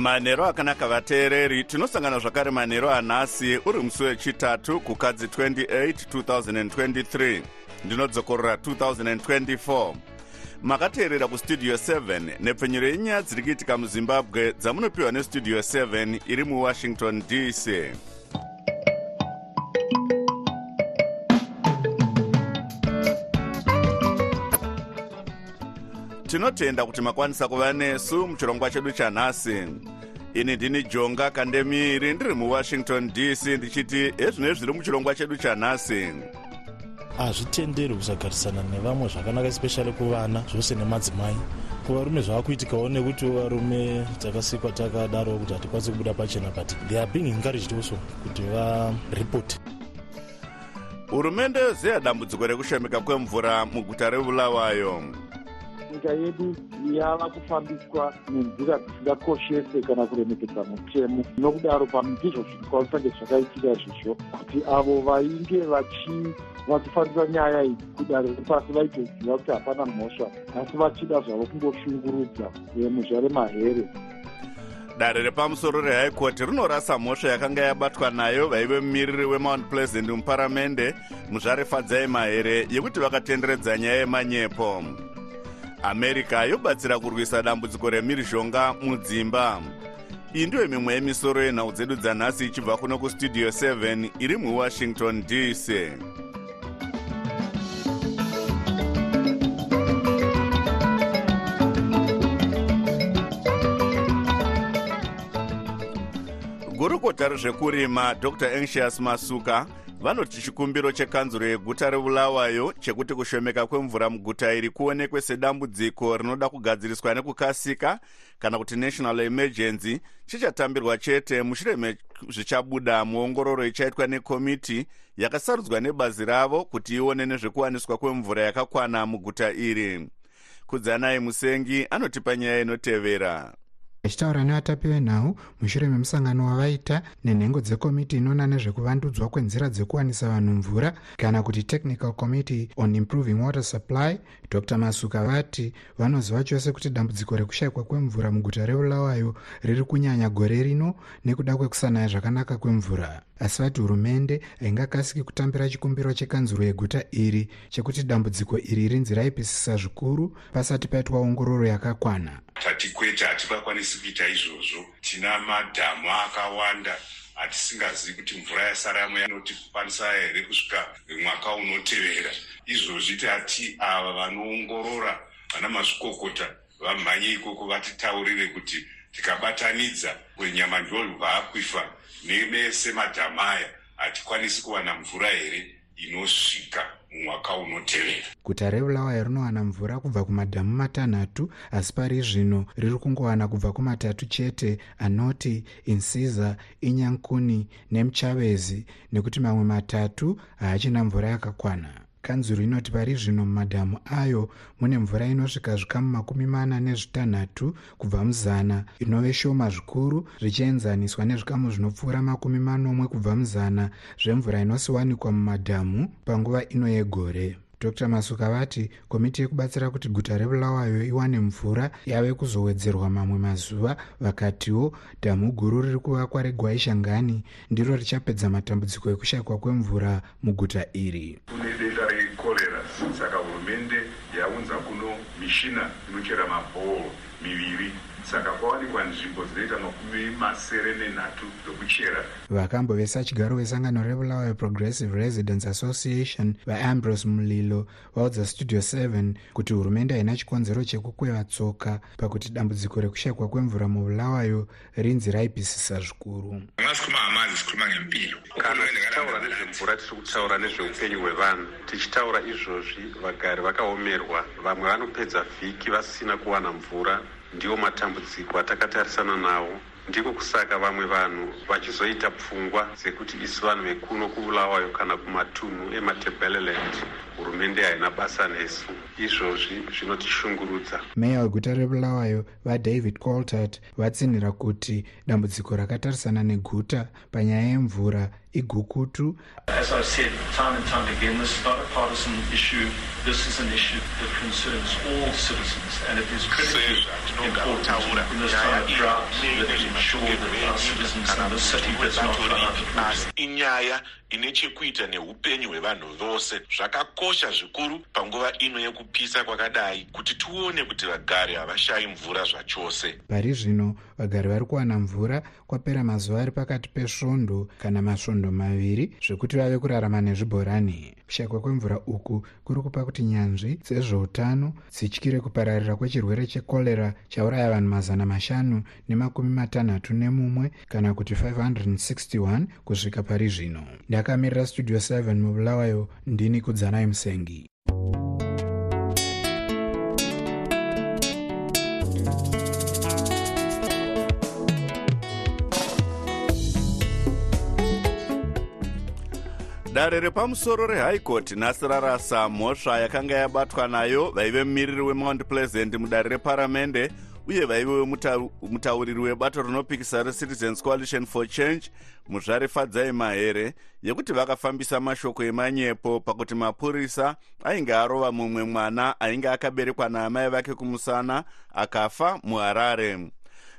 manhero akanaka vateereri tinosangana zvakare manhero anhasi uri musi wechitatu kukadzi 28 2023 ndinodzokorora 2024 makateerera kustudio 7 nepfenyuro yenyaya dziri kuitika muzimbabwe dzamunopiwa nestudio 7 iri muwashington dc tinotenda kuti makwanisa kuva nesu muchirongwa chedu chanhasi ini ndini jonga kandemiri ndiri muwashington dc ndichiti ezvino zviri muchirongwa chedu chanhasi? Hazvitenderi kusagarisana nevamwe zvakanaka especially kuvana zvose nemadzimai. Kuvarume zvava kuitikawo nekuti varume takasikwa takadaro kuti hatikwanisi kubuda pachena but they are being encouraged also kuti varipoti hurumende yozeya dambudziko rekushomeka kwemvura muguta rebulawayo nyika yedu yava kufambiswa nenzira dzisingakoshese kana kuremekedza mutemo. Nokudaro pamizvo zvikwanisa ngezvakaitika izvozvo kuti avo vainge vachifambisa nyaya idzi kudare repasi vaitoziva kuti hapana mhosva asi vachida zvavo kungoshungurudza muzva remahere dare repamusoro court rinorasa mhosva yakanga yabatwa nayo vaive mumiriri wemount pleasant muparamende muzvarefadzai mahere yekuti vakatenderedza nyaya yemanyepo america yobatsira kurwisa dambudziko remhirizhonga mudzimba. Iyi ndiyo mimwe yemisoro yenhau dzedu dzanhasi ichibva kuno kustudio 7 iri muwashington dc gurukota rezvekurima dr anxious masuka vanoti chikumbiro chekanzuro yeguta rebulawayo chekuti kushomeka kwemvura muguta iri kuonekwe sedambudziko rinoda kugadziriswa nekukasika kana kuti national emergency chichatambirwa chete mushure mezvichabuda muongororo ichaitwa nekomiti yakasarudzwa nebazi ravo kuti ione nezvekuwaniswa kwemvura yakakwana muguta iri. Kudzanai musengi anotipa nyaya inotevera achitaura nevatapi venhau mushure memusangano wavaita nenhengo dzekomiti inoona nezvekuvandudzwa kwenzira dzekuwanisa vanhu mvura kana kuti technical committee on improving water supply dr. Masuka vati vanoziva chose kuti dambudziko rekushayikwa kwemvura muguta reulawayo riri kunyanya gore rino nekuda kwekusanaya zvakanaka kwemvura. Asi vati hurumende haingakasiki kutambira chikumbiro chekanzuro yeguta iri chekuti dambudziko iri rinzi raipisisa zvikuru pasati paitwa ongororo yakakwana tati kwete hatingakwanisi kuita izvozvo. Tina madhamu akawanda hatisingazivi kuti mvura yasaramo yanotikwanisa here kusvika mwaka unotevera. Izvozvi tati ava vanoongorora vana mazvikokota vamhanye ikoko vatitaurire kuti tikabatanidza kwenyama ndobva akwifa nemese madhamu aya hatikwanisi kuwana mvura here inosvika mumwaka unotevera guta rebulawayo rinowana mvura kubva kumadhamu matanhatu asi pari zvino riri kungowana kubva kumatatu chete anoti insiza inyankuni nemuchavezi nekuti mamwe matatu haachina mvura yakakwana kanzuro inoti pari zvino mumadhamu ayo mune mvura inosvika zvikamu makumi mana nezvitanhatu kubva muzana. Inove shoma zvikuru zvichienzaniswa nezvikamu zvinopfuura makumi manomwe kubva muzana. Zvemvura inosiwanikwa mumadhamu panguva ino yegore dr. Masuka vati komiti yekubatsira kuti guta rebulawayo iwane mvura yave kuzowedzerwa mamwe mazuva vakatiwo dhamu guru riri kuvakwa regwaishangani ndiro richapedza matambudziko ekushayikwa kwemvura muguta iri. Kune denda rekorera saka hurumende yaunza kuno mishina inochera mabhoro miviri saka kwawanikwa nzvimbo dzinoita makumi masere nenhatu dzokuchera. Vakambovesa chigaro vesangano rebulawayo progressive residence association vaambrose mulilo vaudza studio 7 kuti hurumende haina chikonzero chekukweva tsoka pakuti dambudziko rekushayikwa kwemvura mubulawayo rinzi raipisisa zvikuru. Angasi khuluma ngamanzi sikhuluma ngempilo. Kana tichitaura nezvemvura tiri kutaura nezveupenyu hwevanhu. Tichitaura izvozvi vagari vakaomerwa. Vamwe vanopedza vhiki vasina kuwana mvura ndiwo matambudziko atakatarisana nawo. Ndiko kusaka vamwe vanhu vachizoita pfungwa dzekuti isi vanhu vekuno kubulawayo kana kumatunhu ematebeleland hurumende haina basa nesu. Izvozvi zvinotishungurudza meya weguta rebulawayo vadavid coltart vatsinhira kuti dambudziko rakatarisana neguta panyaya yemvura igukutu. As I've said time and time again, this is not a partisan issue. This is an issue that concerns all citizens, and it is critically important in this time of drought that we ensure that our citizens in this city does not run out of water. asi inyaya ine chekuita neupenyu hwevanhu vose. Zvakakosha zvikuru panguva ino yekupisa kwakadai kuti tione kuti vagari havashayi mvura zvachose. Pari zvino vagari vari kuwana mvura kwapera mazuva ari pakati pesvondo kana masvondo maviri zvekuti vave kurarama nezvibhorani. Kushakwa kwemvura uku kuri kupa kuti nyanzvi dzezveutano dzityire kupararira kwechirwere chekorera chauraya vanhu mazana mashanu nemakumi matanhatu nemumwe kana kuti 561 kusvika pari zvino ndakamirira studio 7 mubulawayo ndini kudzanai musengi dare repamusoro court nhasi rarasa mhosva yakanga yabatwa nayo vaive mumiriri wemount pleasant mudare reparamende uye vaive mutauriri webato rinopikisa recitizens coalition for change muzvare fadzai mahere yekuti vakafambisa mashoko emanyepo pakuti mapurisa ainge arova mumwe mwana ainge akaberekwa naamai vake kumusana akafa muharare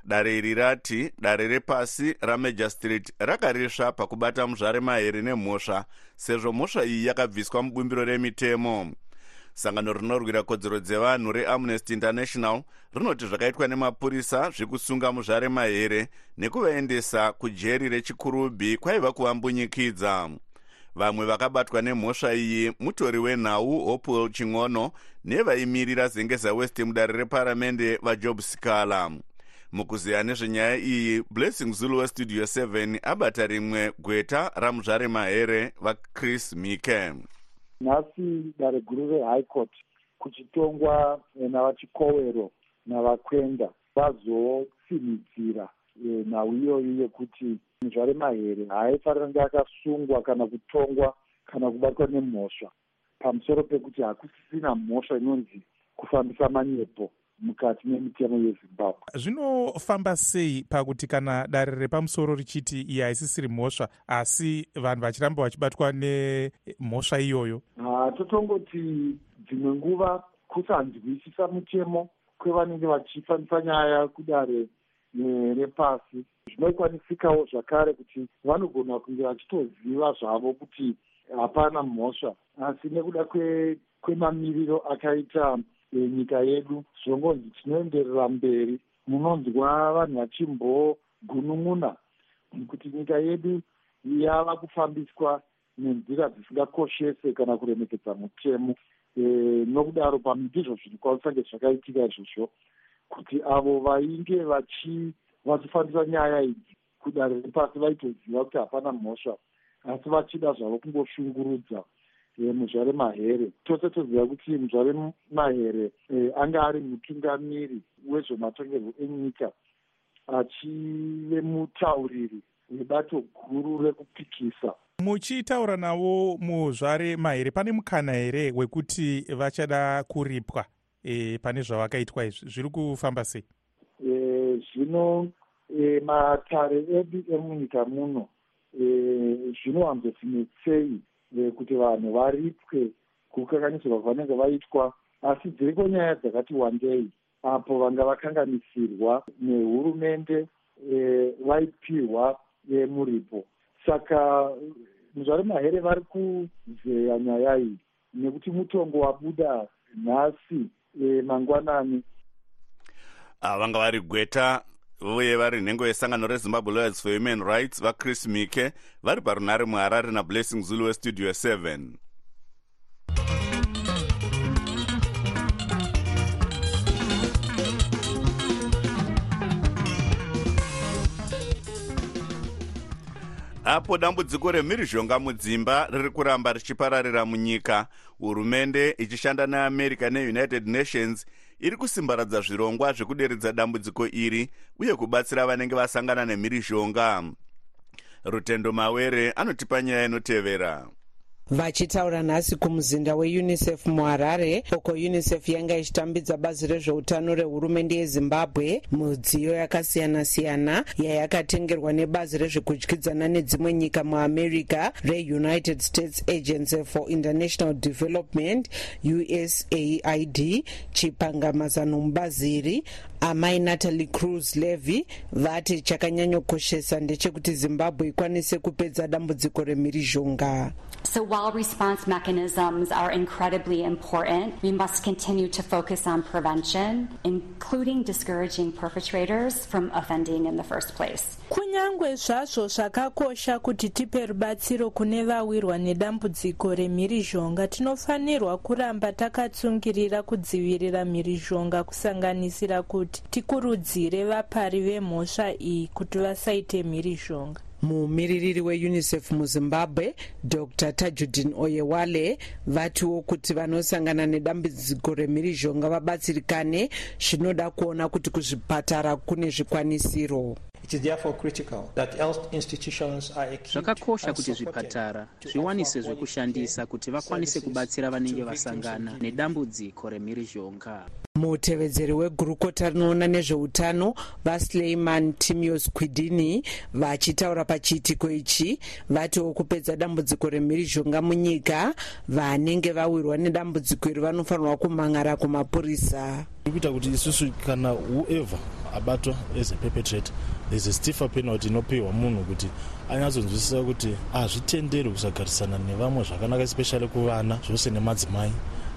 dare iri rati dare repasi ramajor street rakarisva pakubata muzvare mahere nemhosva sezvo mhosva iyi yakabviswa mubumbiro remitemo. Sangano rinorwira kodzero dzevanhu reamnesty international rinoti zvakaitwa nemapurisa zvekusunga muzvare mahere nekuvaendesa kujeri rechikurubhi kwaiva kuvambunyikidza vamwe vakabatwa nemhosva iyi mutori wenhau hopewell ching'ono nevaimirira zengeza west mudare reparamende vajob sikala mukuziya nezvenyaya iyi blessing zulu westudio 7 abata rimwe gweta ramuzvare mahere vachris mike. Nhasi dare guru rehigh court kuchitongwa navachikowero navakwenda vazotsinhidzira nhau iyoyi yekuti muzvare mahere haaifanira kunge akasungwa kana kutongwa kana kubatwa nemhosva. Pamusoro pekuti hakusisina mhosva inonzi kufambisa manyepo mukati memitemo yezimbabwe. Zvinofamba sei pakuti kana dare repamusoro richiti iyi haisisiri mhosva asi vanhu vachiramba vachibatwa nemhosva iyoyo? Totongoti dzimwe nguva kusanzwisisa mutemo kwevanenge vachifambisa nyaya kudare repasi zvinokwanisikawo zvakare kuti vanogona kunge vachitoziva zvavo kuti hapana mhosva asi nekuda kwemamiriro akaita nyika yedu zvongonzi tinoenderera mberi munonzwa vanhu vachimbogunun'una kuti nyika yedu yava kufambiswa nenzira dzisingakoshese kana kuremekedza mutemo. E, nokudaro pamwe ndizvo zviri kwanisange zvakaitika izvozvo kuti avo vainge vachifambisa nyaya idzi kudare repasi vaitoziva kuti hapana mhosva asi vachida zvavo kungoshungurudza muzvare mahere. Tose toziva kuti muzvare mahere anga ari mutungamiri wezvematongerwo enyika achive mutauriri webato guru rekupikisa. Muchitaura navo muzvare mahere pane mukana here wekuti vachada kuripwa e, pane zvavakaitwa izvi? Zviri kufamba sei? Zvino e, matare edu emunyika muno zvinowanzotinetsei e, kuti vanhu varipwe kukakanyisirwa kwavanenge vaitwa asi dziriko nyaya dzakati wandei apo vanga vakanganisirwa nehurumende vaipihwa muripo. Saka muzvare mahere vari kuzeya nyaya iyi nekuti mutongo wabuda nhasi mangwanani. Vanga vari gweta uye vari nhengo yesangano rezimbabwe lawyers for human rights vachris mike vari parunhare muharare nablessing zulu westudio 7 apo dambudziko remhirizhonga mudzimba riri kuramba richipararira munyika hurumende ichishanda neamerica neunited nations iri kusimbaradza zvirongwa zvekuderedza dambudziko iri uye kubatsira vanenge vasangana nemhirizhonga. Rutendo mawere anotipa nyaya inotevera vachitaura nhasi kumuzinda weunicef muharare uko unicef yanga ichitambidza bazi rezveutano rehurumende yezimbabwe mudziyo yakasiyana-siyana yayakatengerwa nebazi rezvekudyidzana nedzimwe nyika muamerica reunited states agency for international development usaid chipangamazano mubazi iri amai natalie cruz levy vati chakanyanyokoshesa ndechekuti zimbabwe ikwanise kupedza dambudziko remhirizhonga. So while response mechanisms are incredibly important, we must continue to focus on prevention, including discouraging perpetrators from offending in the first place. kunyangwe zvazvo zvakakosha kuti tipe rubatsiro kune vawirwa nedambudziko remhirizhonga tinofanirwa kuramba takatsungirira kudzivirira mhirizhonga kusanganisira kuti tikurudzire vapari vemhosva iyi kuti vasaite mhirizhonga mumiririri weunicef muzimbabwe dr. Tajudin oyewale vatiwo kuti vanosangana nedambudziko remhirizhonga vabatsirikane zvinoda kuona kuti kuzvipatara kune zvikwanisiro zvakakosha kuti zvipatara zviwanise zvekushandisa kuti vakwanise kubatsira vanenge vasangana nedambudziko remhirizhonga. Mutevedzeri wegurukota rinoona nezveutano vasleiman timios quidini vachitaura pachiitiko ichi vatiwo kupedza dambudziko remhirizhonga munyika vanenge vawirwa nedambudziko iri vanofanirwa kumhangara kumapurisa. Ikuita kuti isusu kana whoever abatwa as a perpetrator there's a stiffer penalty inopiwa munhu kuti anyatsonzwisisa kuti hazvitenderi kusagarisana nevamwe zvakanaka especially kuvana zvose nemadzimai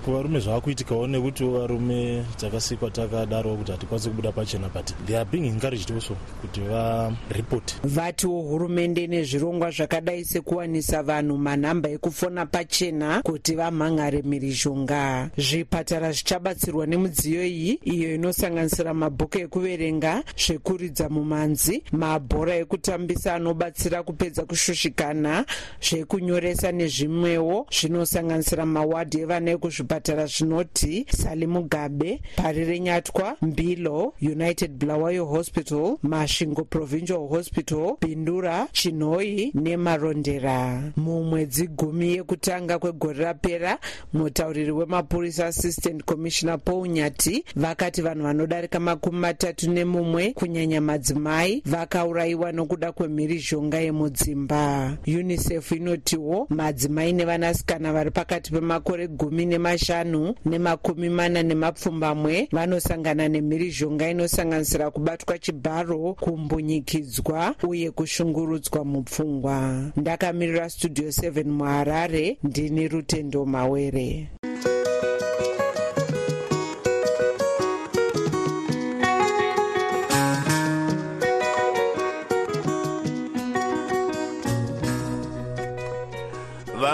kuvarume zvava kuitikawo nekuti varume takasikwa takadaro kuti hatikwanisi kubuda pachena but they are being encouraged also kuti varipoti vatiwo hurumende nezvirongwa zvakadai sekuwanisa vanhu manhamba ekufona pachena kuti vamhangare mhirizhonga zvipatara zvichabatsirwa nemudziyo iyi iyo inosanganisira mabhuku ekuverenga zvekuridza mumanzi mabhora ekutambisa anobatsira kupedza kushushikana zvekunyoresa nezvimwewo zvinosanganisira mawadhi evana ekuzvipatara zvipatara zvinoti sali mugabe pari renyatwa mbilo united bulawayo hospital masvingo provincial hospital bindura chinhoi nemarondera. Mumwedzi gumi yekutanga kwegore rapera mutauriri wemapurisa assistant commissioner paul nyati vakati vanhu vanodarika makumi matatu nemumwe kunyanya madzimai vakaurayiwa nokuda kwemhirizhonga yemudzimba. Unicef inotiwo madzimai nevanasikana vari pakati pemakore gumi nemashanu mashanu nemakumi mana nemapfumbamwe vanosangana nemhirizhonga inosanganisira kubatwa chibharo kumbunyikidzwa uye kushungurudzwa mupfungwa. Ndakamirira studio 7 muharare ndini rutendo mawere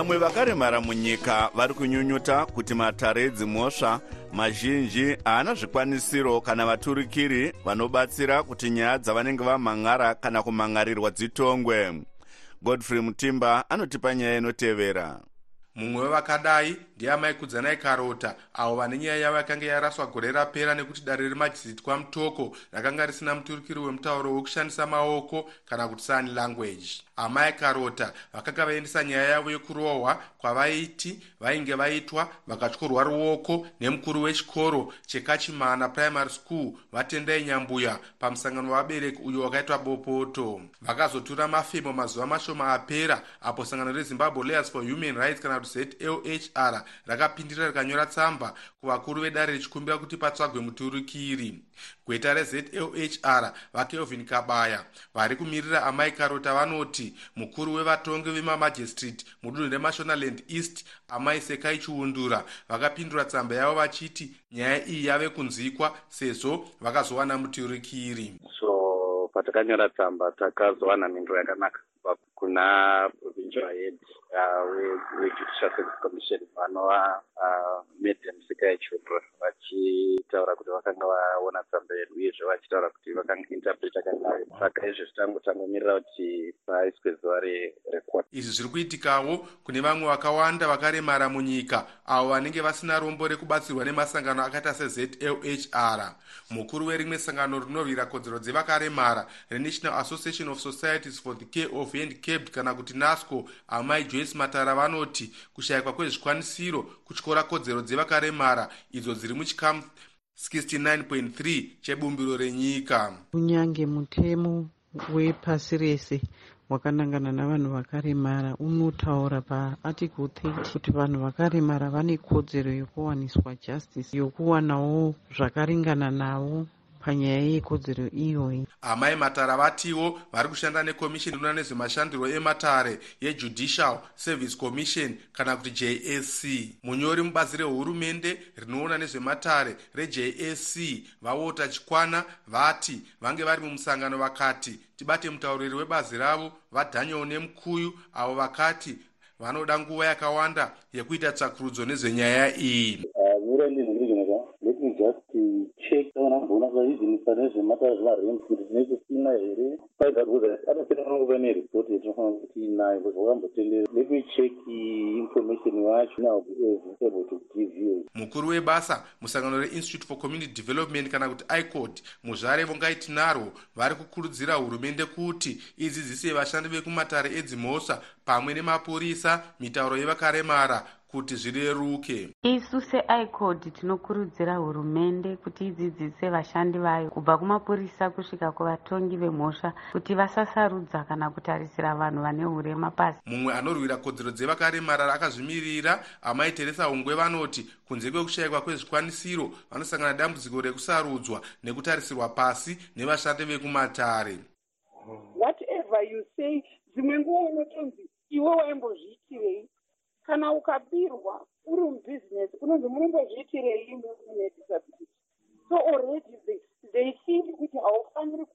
vamwe vakaremara munyika vari kunyunyuta kuti matare edzimhosva mazhinji haana zvikwanisiro kana vaturikiri vanobatsira kuti nyaya dzavanenge vamhan'ara kana kumhan'arirwa dzitongwe. Godfrey mutimba anotipa nyaya inotevera. Mumwe wevakadai ndiamai kudzanai karota. Avo vane nyaya yavo yakanga yaraswa gore rapera nekuti dare remajizitwa mutoko rakanga risina muturukiri wemutauro wekushandisa maoko kana kuti sign language. Amai karota vakanga vaendesa nyaya yavo yekurohwa kwavaiti vainge vaitwa vakatyorwa ruoko nemukuru wechikoro chekachimana primary school vatendai nyambuya pamusangano wavabereki uyo wakaitwa bopoto. Vakazotura mafemo mazuva mashoma apera apo sangano rezimbabwe lawyers for human rights kana kuti zlhr rakapindira rikanyora tsamba kuvakuru vedare richikumbira kuti patsvagwe muturukiri. Gweta rezlhr vakelvin kabaya vari kumirira amai karota vanoti mukuru wevatongi vemamajistrate mudunhu remashonaland east amai sekai chiundura vakapindura tsamba yavo vachiti nyaya iyi yave kunzwikwa sezvo vakazowana muturukiri. So patakanyora tsamba takazowana mhinduro yakanaka kuna provincial head wejudicial service commission vanova madam sikai chudra vachitaura kuti vakanga vaona tsamba yedu uyezve vachitaura kuti vakainterpreta kangayo saka izvezvi tangotangomirira kuti paiswe zuva rekota izvi zviri kuitikawo kune vamwe vakawanda vakaremara munyika avo vanenge vasina rombo rekubatsirwa nemasangano akaita sezlhr mukuru werimwe sangano rinorwira kodzero dzevakaremara renational association of societies for the care of handicaped kana kuti nasco amai joyce matara vanoti kushayikwa kwezvikwanisiro kutyora kodzero dzevakaremara idzo dziri muchikamu 69.3 chebumbiro renyika. Kunyange mutemo wepasi rese wakanangana navanhu vakaremara unotaura paarticle 30 kuti vanhu vakaremara vane kodzero yokuwaniswa justice yokuwanawo zvakaringana navo panyaya yekodzero iyoyi. Amai matara vatiwo vari kushanda nekomishini inoona nezvemashandiro ematare yejudicial service commission kana kuti jsc munyori mubazi rehurumende rinoona nezvematare rejsc vawota chikwana vati vange vari mumusangano vakati tibate mutauriri webazi ravo vadaniel nemukuyu avo vakati vanoda nguva yakawanda yekuita tsvakurudzo nezvenyaya iyi check taona kumboona kuizimisa nezvematara zvemarent kuti tine kusina here. Anosina kuva neripoti yatinofanira kuti inayo bcause wakambotendera check information wacho now be able to give mukuru webasa musangano reinstitute for community development kana kuti icod muzvare vongaiti narwo vari kukurudzira hurumende kuti idzidzise vashandi vekumatare edzimhosva pamwe nemapurisa mitauro yevakaremara kuti zvireruke. Isu seicod tinokurudzira hurumende kuti idzidzise vashandi vayo kubva kumapurisa kusvika kuvatongi vemhosva kuti vasasarudza kana kutarisira vanhu vane urema pasi. Mumwe anorwira kodzero dzevakaremara akazvimirira amai teresa ungwe vanoti kunze kwekushayikwa kwezvikwanisiro vanosangana dambudziko rekusarudzwa nekutarisirwa pasi nevashandi vekumatare. Whatever you say dzimwe nguva unotonzi iwe waimbozviitirei kana ukabirwa uri mubhizinesi unonzi munombozviitirei mune disability. So already they, they think kuti haufaniri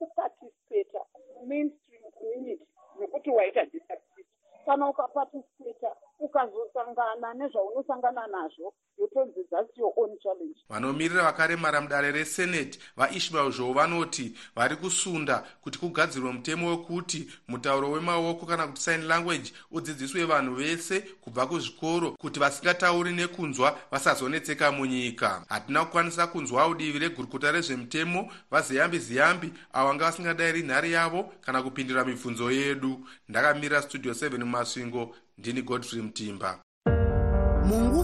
nezvaunosangana nazvo yotonzi thats your own challenge. Vanomirira vakaremara mudare reseneti vaishmael zhou vanoti vari kusunda kuti kugadzirwe mutemo wekuti mutauro wemaoko kana kuti sign language udzidziswe vanhu vese kubva kuzvikoro kuti vasingatauri nekunzwa vasazonetseka munyika. Hatina kukwanisa kunzwawo divi regurukota rezvemutemo vaziyambi ziyambi avo vanga vasingadayiri nhare yavo kana kupindura mibvunzo yedu. Ndakamirira studio 7 mumasvingo ndini godfrey mutimba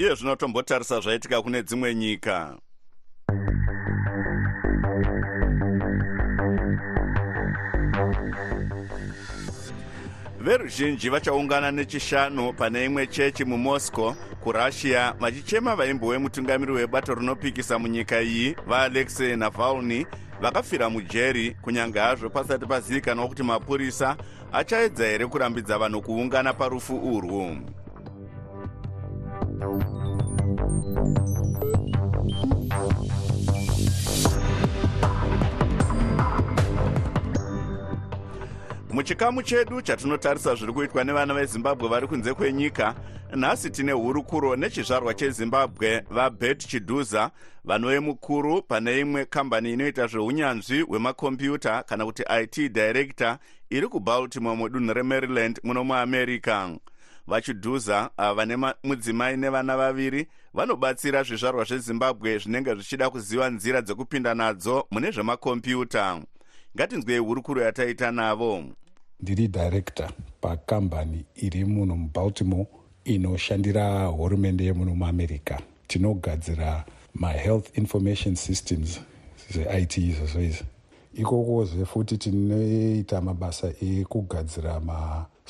iye zvino tombotarisa zvaitika kune dzimwe nyika. Veruzhinji vachaungana nechishanu pane imwe chechi mumoscow kurussia. Vachichema vaimbo wemutungamiri webato rinopikisa munyika iyi vaalexei navalny. Vakafira mujeri kunyange hazvo pasati pazivikanwa kuti mapurisa achaedza here kurambidza vanhu kuungana parufu urwu muchikamu chedu chatinotarisa zviri kuitwa nevana vezimbabwe vari kunze kwenyika nhasi tine hurukuro nechizvarwa chezimbabwe vabet chidhuza vanove mukuru pane imwe kambani inoita zveunyanzvi hwemakombiyuta kana kuti it director iri kubaltimore mudunhu remaryland muno muamerica vachidhuza vane mudzimai nevana vaviri vanobatsira zvizvarwa zvezimbabwe zvinenge zvichida kuziva nzira dzekupinda nadzo mune zvemakombiyuta. Ngatinzwei hurukuro yataita navo. Ndiri director pakambani iri muno mubaltimore inoshandira hurumende yemuno muamerica. Tinogadzira mahealth information systems zve-it izvozvo izvi ikokozve futi tinoita mabasa ekugadzira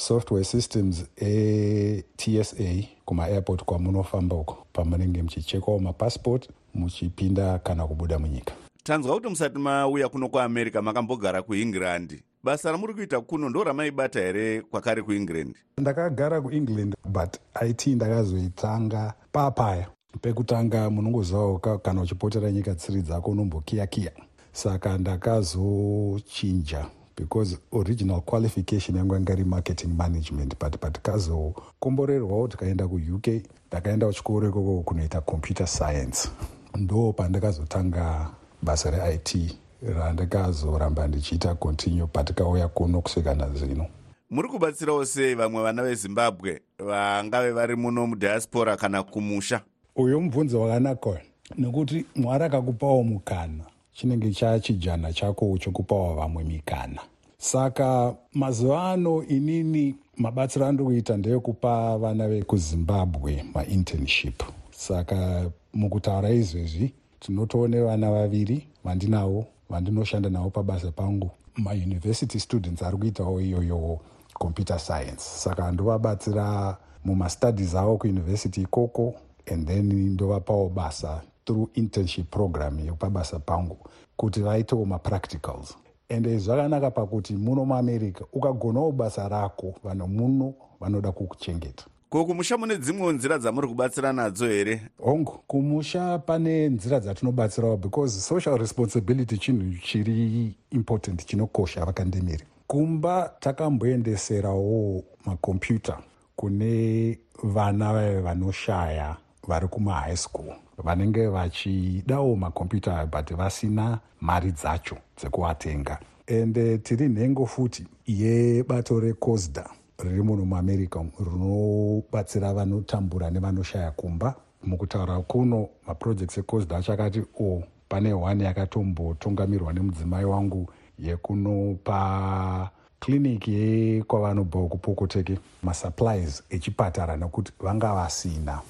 masoftware systems etsa kumaairport kwamunofamba uko pamunenge muchichekwawo mapassport muchipinda kana kubuda munyika. Tanzwa kuti musati mauya kuno kuamerica makambogara kuengland. Basa ramuri kuita kuno ndo ramaibata here kwakare kuengland? Ndakagara kuengland but it ndakazoitanga papaya pekutanga munongozivawo kana uchipotera nyika tsiri dzako unombokiyakiya. Saka ndakazochinja because original qualification yangu yanga iri marketing management but patikazokomborerwawo tikaenda kuuk ndakaenda kuchikoro ikoko kunoita computer science. Ndo pandakazotanga basa reit randikazoramba ndichiita continue patikauya kuno kusvika nazvino muri kubatsirawo sei vamwe vana vezimbabwe vangave vari muno mudiaspora kana kumusha? Uyo mubvunzo wakanaka nekuti mwari akakupawo mukana chinenge chachijana chako chokupawo vamwe mikana saka mazuva ano inini mabatsiro andiri kuita ndeyekupa vana vekuzimbabwe mainternship saka mukutaura izvezvi tinotoone vana vaviri vandinavo vandinoshanda navo pabasa pangu. Mauniversity students ari kuitawo iyoyo computer science. Saka ndovabatsira mumastudies avo kuuniversity ikoko and then ndovapawo basa through internship program yepabasa pangu kuti vaitewo mapracticals. Ende zvakanaka pakuti muno muamerica ukagonawo basa rako vanhu muno vanoda kukuchengeta. Ko kumusha mune dzimwewo nzira dzamuri kubatsira nadzo here? Hongu kumusha pane nzira dzatinobatsirawo because social responsibility chinhu chiri important chinokosha vakandemiri kumba takamboendeserawo makombiyuta kune vana vave vanoshaya vari kumahigh school vanenge vachidawo makombiyuta but vasina mari dzacho dzekuatenga. Ende tiri nhengo futi yebato recosda riri muno muamerica rinobatsira vanotambura nevanoshaya kumba. Mukutaura kuno maprojects ecosda achakati o oh, pane one yakatombotungamirwa nemudzimai wangu yekunopa kliniki yekwavanobva kupokoteke masupplies echipatara nekuti vanga vasina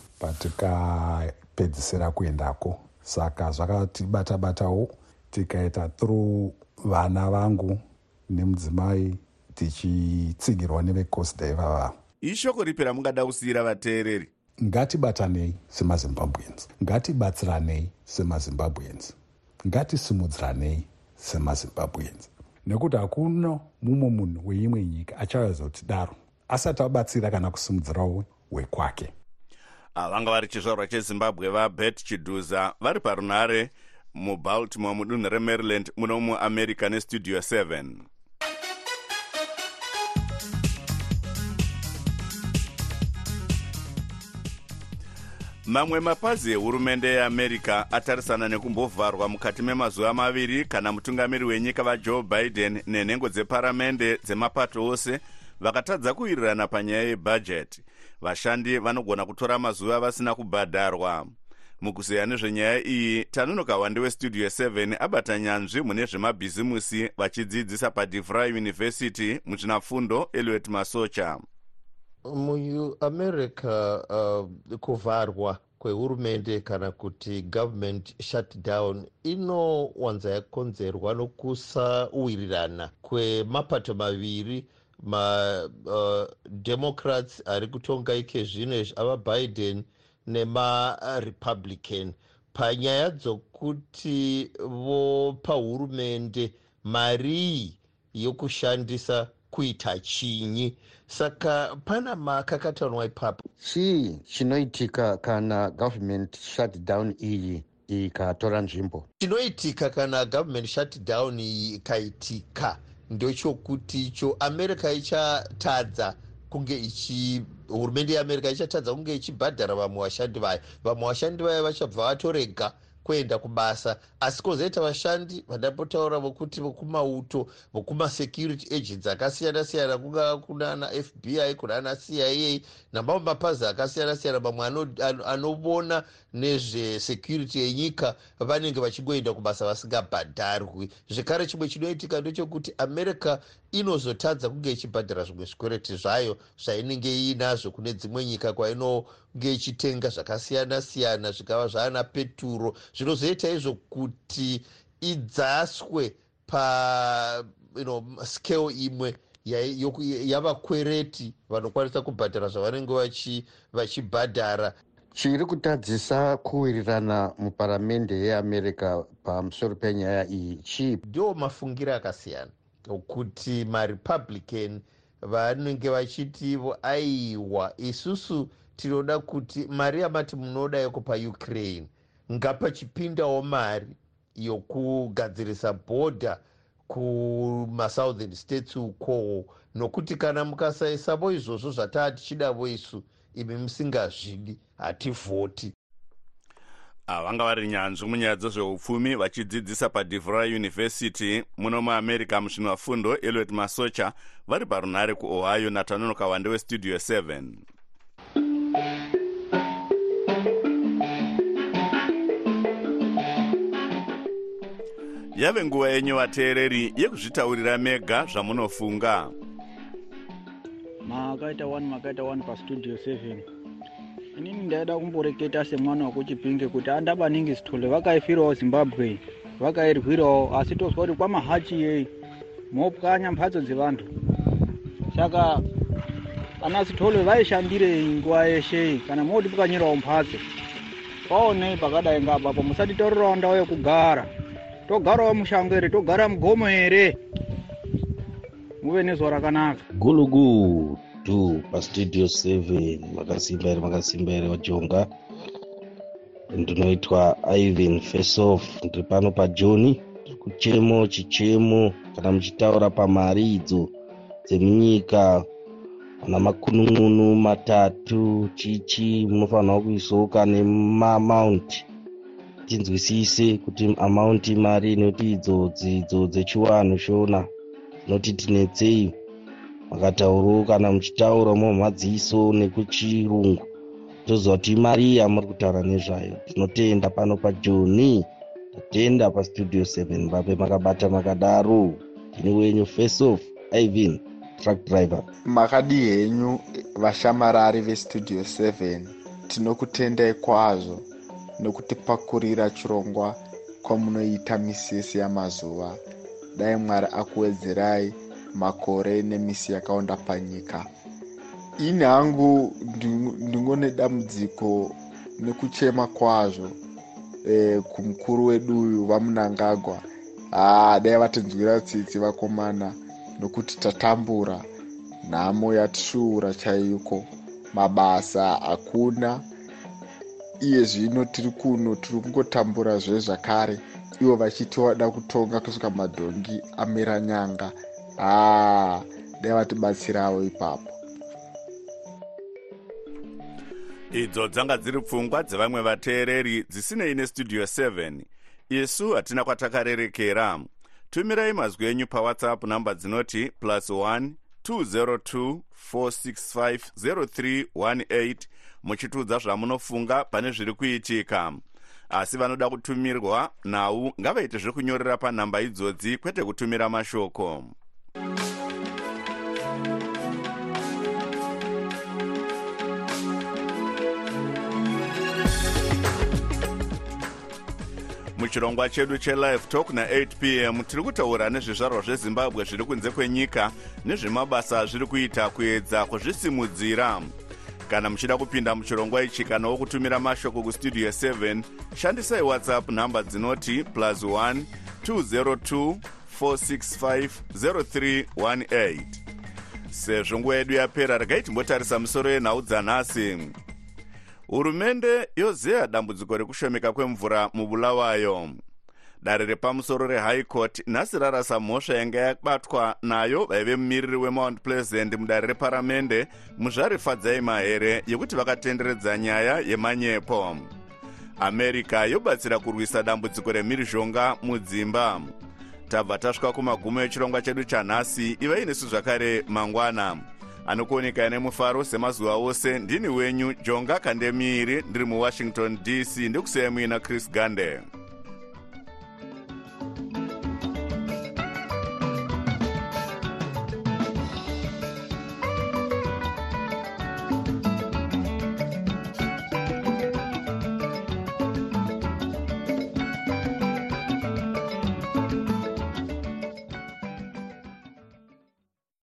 patikapedzisira kuendako. Saka zvakatibata-batawo tikaita through vana vangu nemudzimai tichitsigirwa nevecosda ivava ishoko ripi ramungada kusiyira vateereri? Ngatibatanei semazimbabweans. Ngatibatsiranei semazimbabweans. Ngatisimudziranei semazimbabweans. Nekuti hakuna mumwe munhu weimwe nyika achazotidaro asati abatsira kana kusimudzirawo wekwake vanga vari chizvarwa chezimbabwe vabet chidhuza vari parunhare mubaltimore mudunhu remaryland muno muamerica nestudio 7 mamwe mapazi ehurumende yeamerica atarisana nekumbovharwa mukati memazuva maviri kana mutungamiri wenyika vajoe biden nenhengo dzeparamende dzemapato ose vakatadza kuwirirana panyaya yebhajeti vashandi vanogona kutora mazuva vasina kubhadharwa. Mukuzeya nezvenyaya iyi tanunoka wande westudio 7 abata nyanzvi mune zvemabhizimusi vachidzidzisa padivry university muchinafundo eliot masocha. Muamerica uh, kuvharwa kwehurumende kana kuti government shutdown inowanza yakonzerwa nokusauwirirana kwemapato maviri mademocrats uh, ari kutonga ike zvino avabiden nemarepublican panyaya dzokuti vopa hurumende marii yokushandisa kuita chinyi. Saka pana makakatanwa ipapo. Chii chinoitika kana government shutdown iyi ikatora nzvimbo? Chinoitika kana government shutdown iyi ikaitika ndechokuti icho america ichatadza kunge ichi hurumende yeamerica ichatadza kunge ichibhadhara vamwe vashandi vayo vamwe vashandi vayo vachabva vatorega kuenda kubasa. Asi kwozoita vashandi vandambotaura vokuti vokumauto vokumasecurity agents akasiyana siyana kungava kunana fbi kunana cia namamwe mapazi akasiyana siyana mamwe anoona nezvesecurity yenyika vanenge vachingoenda kubasa vasingabhadharwi. Zvekare chimwe chinoitika ndechekuti america inozotadza kunge ichibhadhara zvimwe zvikwereti zvayo zvainenge iinazvo kune dzimwe nyika kwainonge ichitenga zvakasiyana siyana zvikava zvaana peturo. Zvinozoita izvo kuti idzaswe pa you know, scale imwe yavakwereti vanokwanisa kubhadhara zvavanenge vachibhadhara. Chiri kutadzisa kuwirirana muparamende yeamerica pamusoro penyaya iyi chii ndo mafungiro akasiyana kuti marepublican vanenge vachitivo aiwa isusu tinoda kuti mari yamati munoda yekupa ukraine ngapachipindawo mari yokugadzirisa bhodha kumasouthern states ukowo nokuti kana mukasaisavo izvozvo zvataa tichidavo isu imi musingazvidi hativhoti. Vanga vari nyanzvi munyaya dzezveupfumi vachidzidzisa padivra university muno muamerica musvinafundo eliot masocha vari parunhare kuohio natanonoka wande westudio 7 yave nguva yenyu vateereri yekuzvitaurira mega zvamunofunga. Makaita 1 makaita 1 pastudio 7 inini ndaida kumboreketa semwana wekuchipinge kuti andabaningi zitole vakaifirawo zimbabwe vakairwirawo asi tozwa kuti kwamahachi yei mopwanya mhatso dzevantu. Saka ana zitole vaishandirei nguva yeshe kana moti pukanyirawo mhatso paonei pakadai ngapapo musatitaurirawo ndau yekugara togarawo mushango here togara mugomo here muve nezuva rakanaka. Gulugudu pastudio 7 makasimba here makasimba here vajonga ndinoitwa ivan faceoff ndiri pano pajoni kuchemo chichemo kana muchitaura pamari idzo dzemunyika. Ana makunun'unu matatu chichi munofanirwa kuisoka nemamaunti tinzwisise kuti amaunti mari inoti idzo dzidzo dzechiwanhu shona dzinoti tinetsei makataurawo kana muchitaura mumadziso nekuchirungu. Toziva kuti imari yamuri kutaura nezvayo. Tinotenda pano pajoni tatenda pastudio 7 vape makabata makadaro. Tini wenyu face off ivan truck driver. Makadi henyu vashamarari vestudio 7 tinokutendai kwazvo nokutipakurira chirongwa kwamunoita misisi yamazuva. Dai mwari akuwedzerai makore nemisi yakaonda panyika. Ini hangu ndingone dambudziko nekuchema kwazvo. E, kumukuru wedu uyu vamunangagwa. Haa dai vatinzwira tsitsi vakomana nokuti tatambura. Nhamo yatisvuura chaiko mabasa hakuna iye zvino tiri kuno tiri kungotambura zvezvakare ivo vachiti vada kutonga kusvika madhongi amira nyanga. Haa dai vatibatsirawo ipapo. Idzo dzanga dziri pfungwa dzevamwe vateereri dzisinei nestudio 7 isu hatina kwatakarerekera. Tumirai mazwi enyu pawhatsapp namba dzinoti plus 1 202 465 0318 muchitiudza zvamunofunga pane zviri kuitika. Asi vanoda kutumirwa nhau ngavaite zvekunyorera panhamba idzodzi kwete kutumira mashoko. Muchirongwa chedu chelive talk na8 p m tiri kutaura nezvizvarwa zvezimbabwe zviri kunze kwenyika nezvemabasa zviri kuita kuedza kuzvisimudzira kana muchida kupinda muchirongwa ichi kanawo kutumira mashoko kustudio 7 shandisai whatsapp nhamba dzinoti plus 1 202 465 0318 sezvo nguva yedu yapera regai timbotarisa musoro yenhau dzanhasi hurumende yozeya dambudziko rekushomeka kwemvura mubulawayo dare repamusoro rehigh court nhasi rarasa mhosva yanga yabatwa nayo vaive mumiriri wemount pleasant mudare reparamende muzvari fadzai mahere yekuti vakatenderedza nyaya yemanyepo. America yobatsira kurwisa dambudziko remhirizhonga mudzimba. Tabva tasvika kumagumo echirongwa chedu chanhasi ivai nesu zvakare mangwana. Anokuonekai nemufaro semazuva ose ndini wenyu jonga kandemiiri ndiri muwashington dc ndikusiyai muina chris gande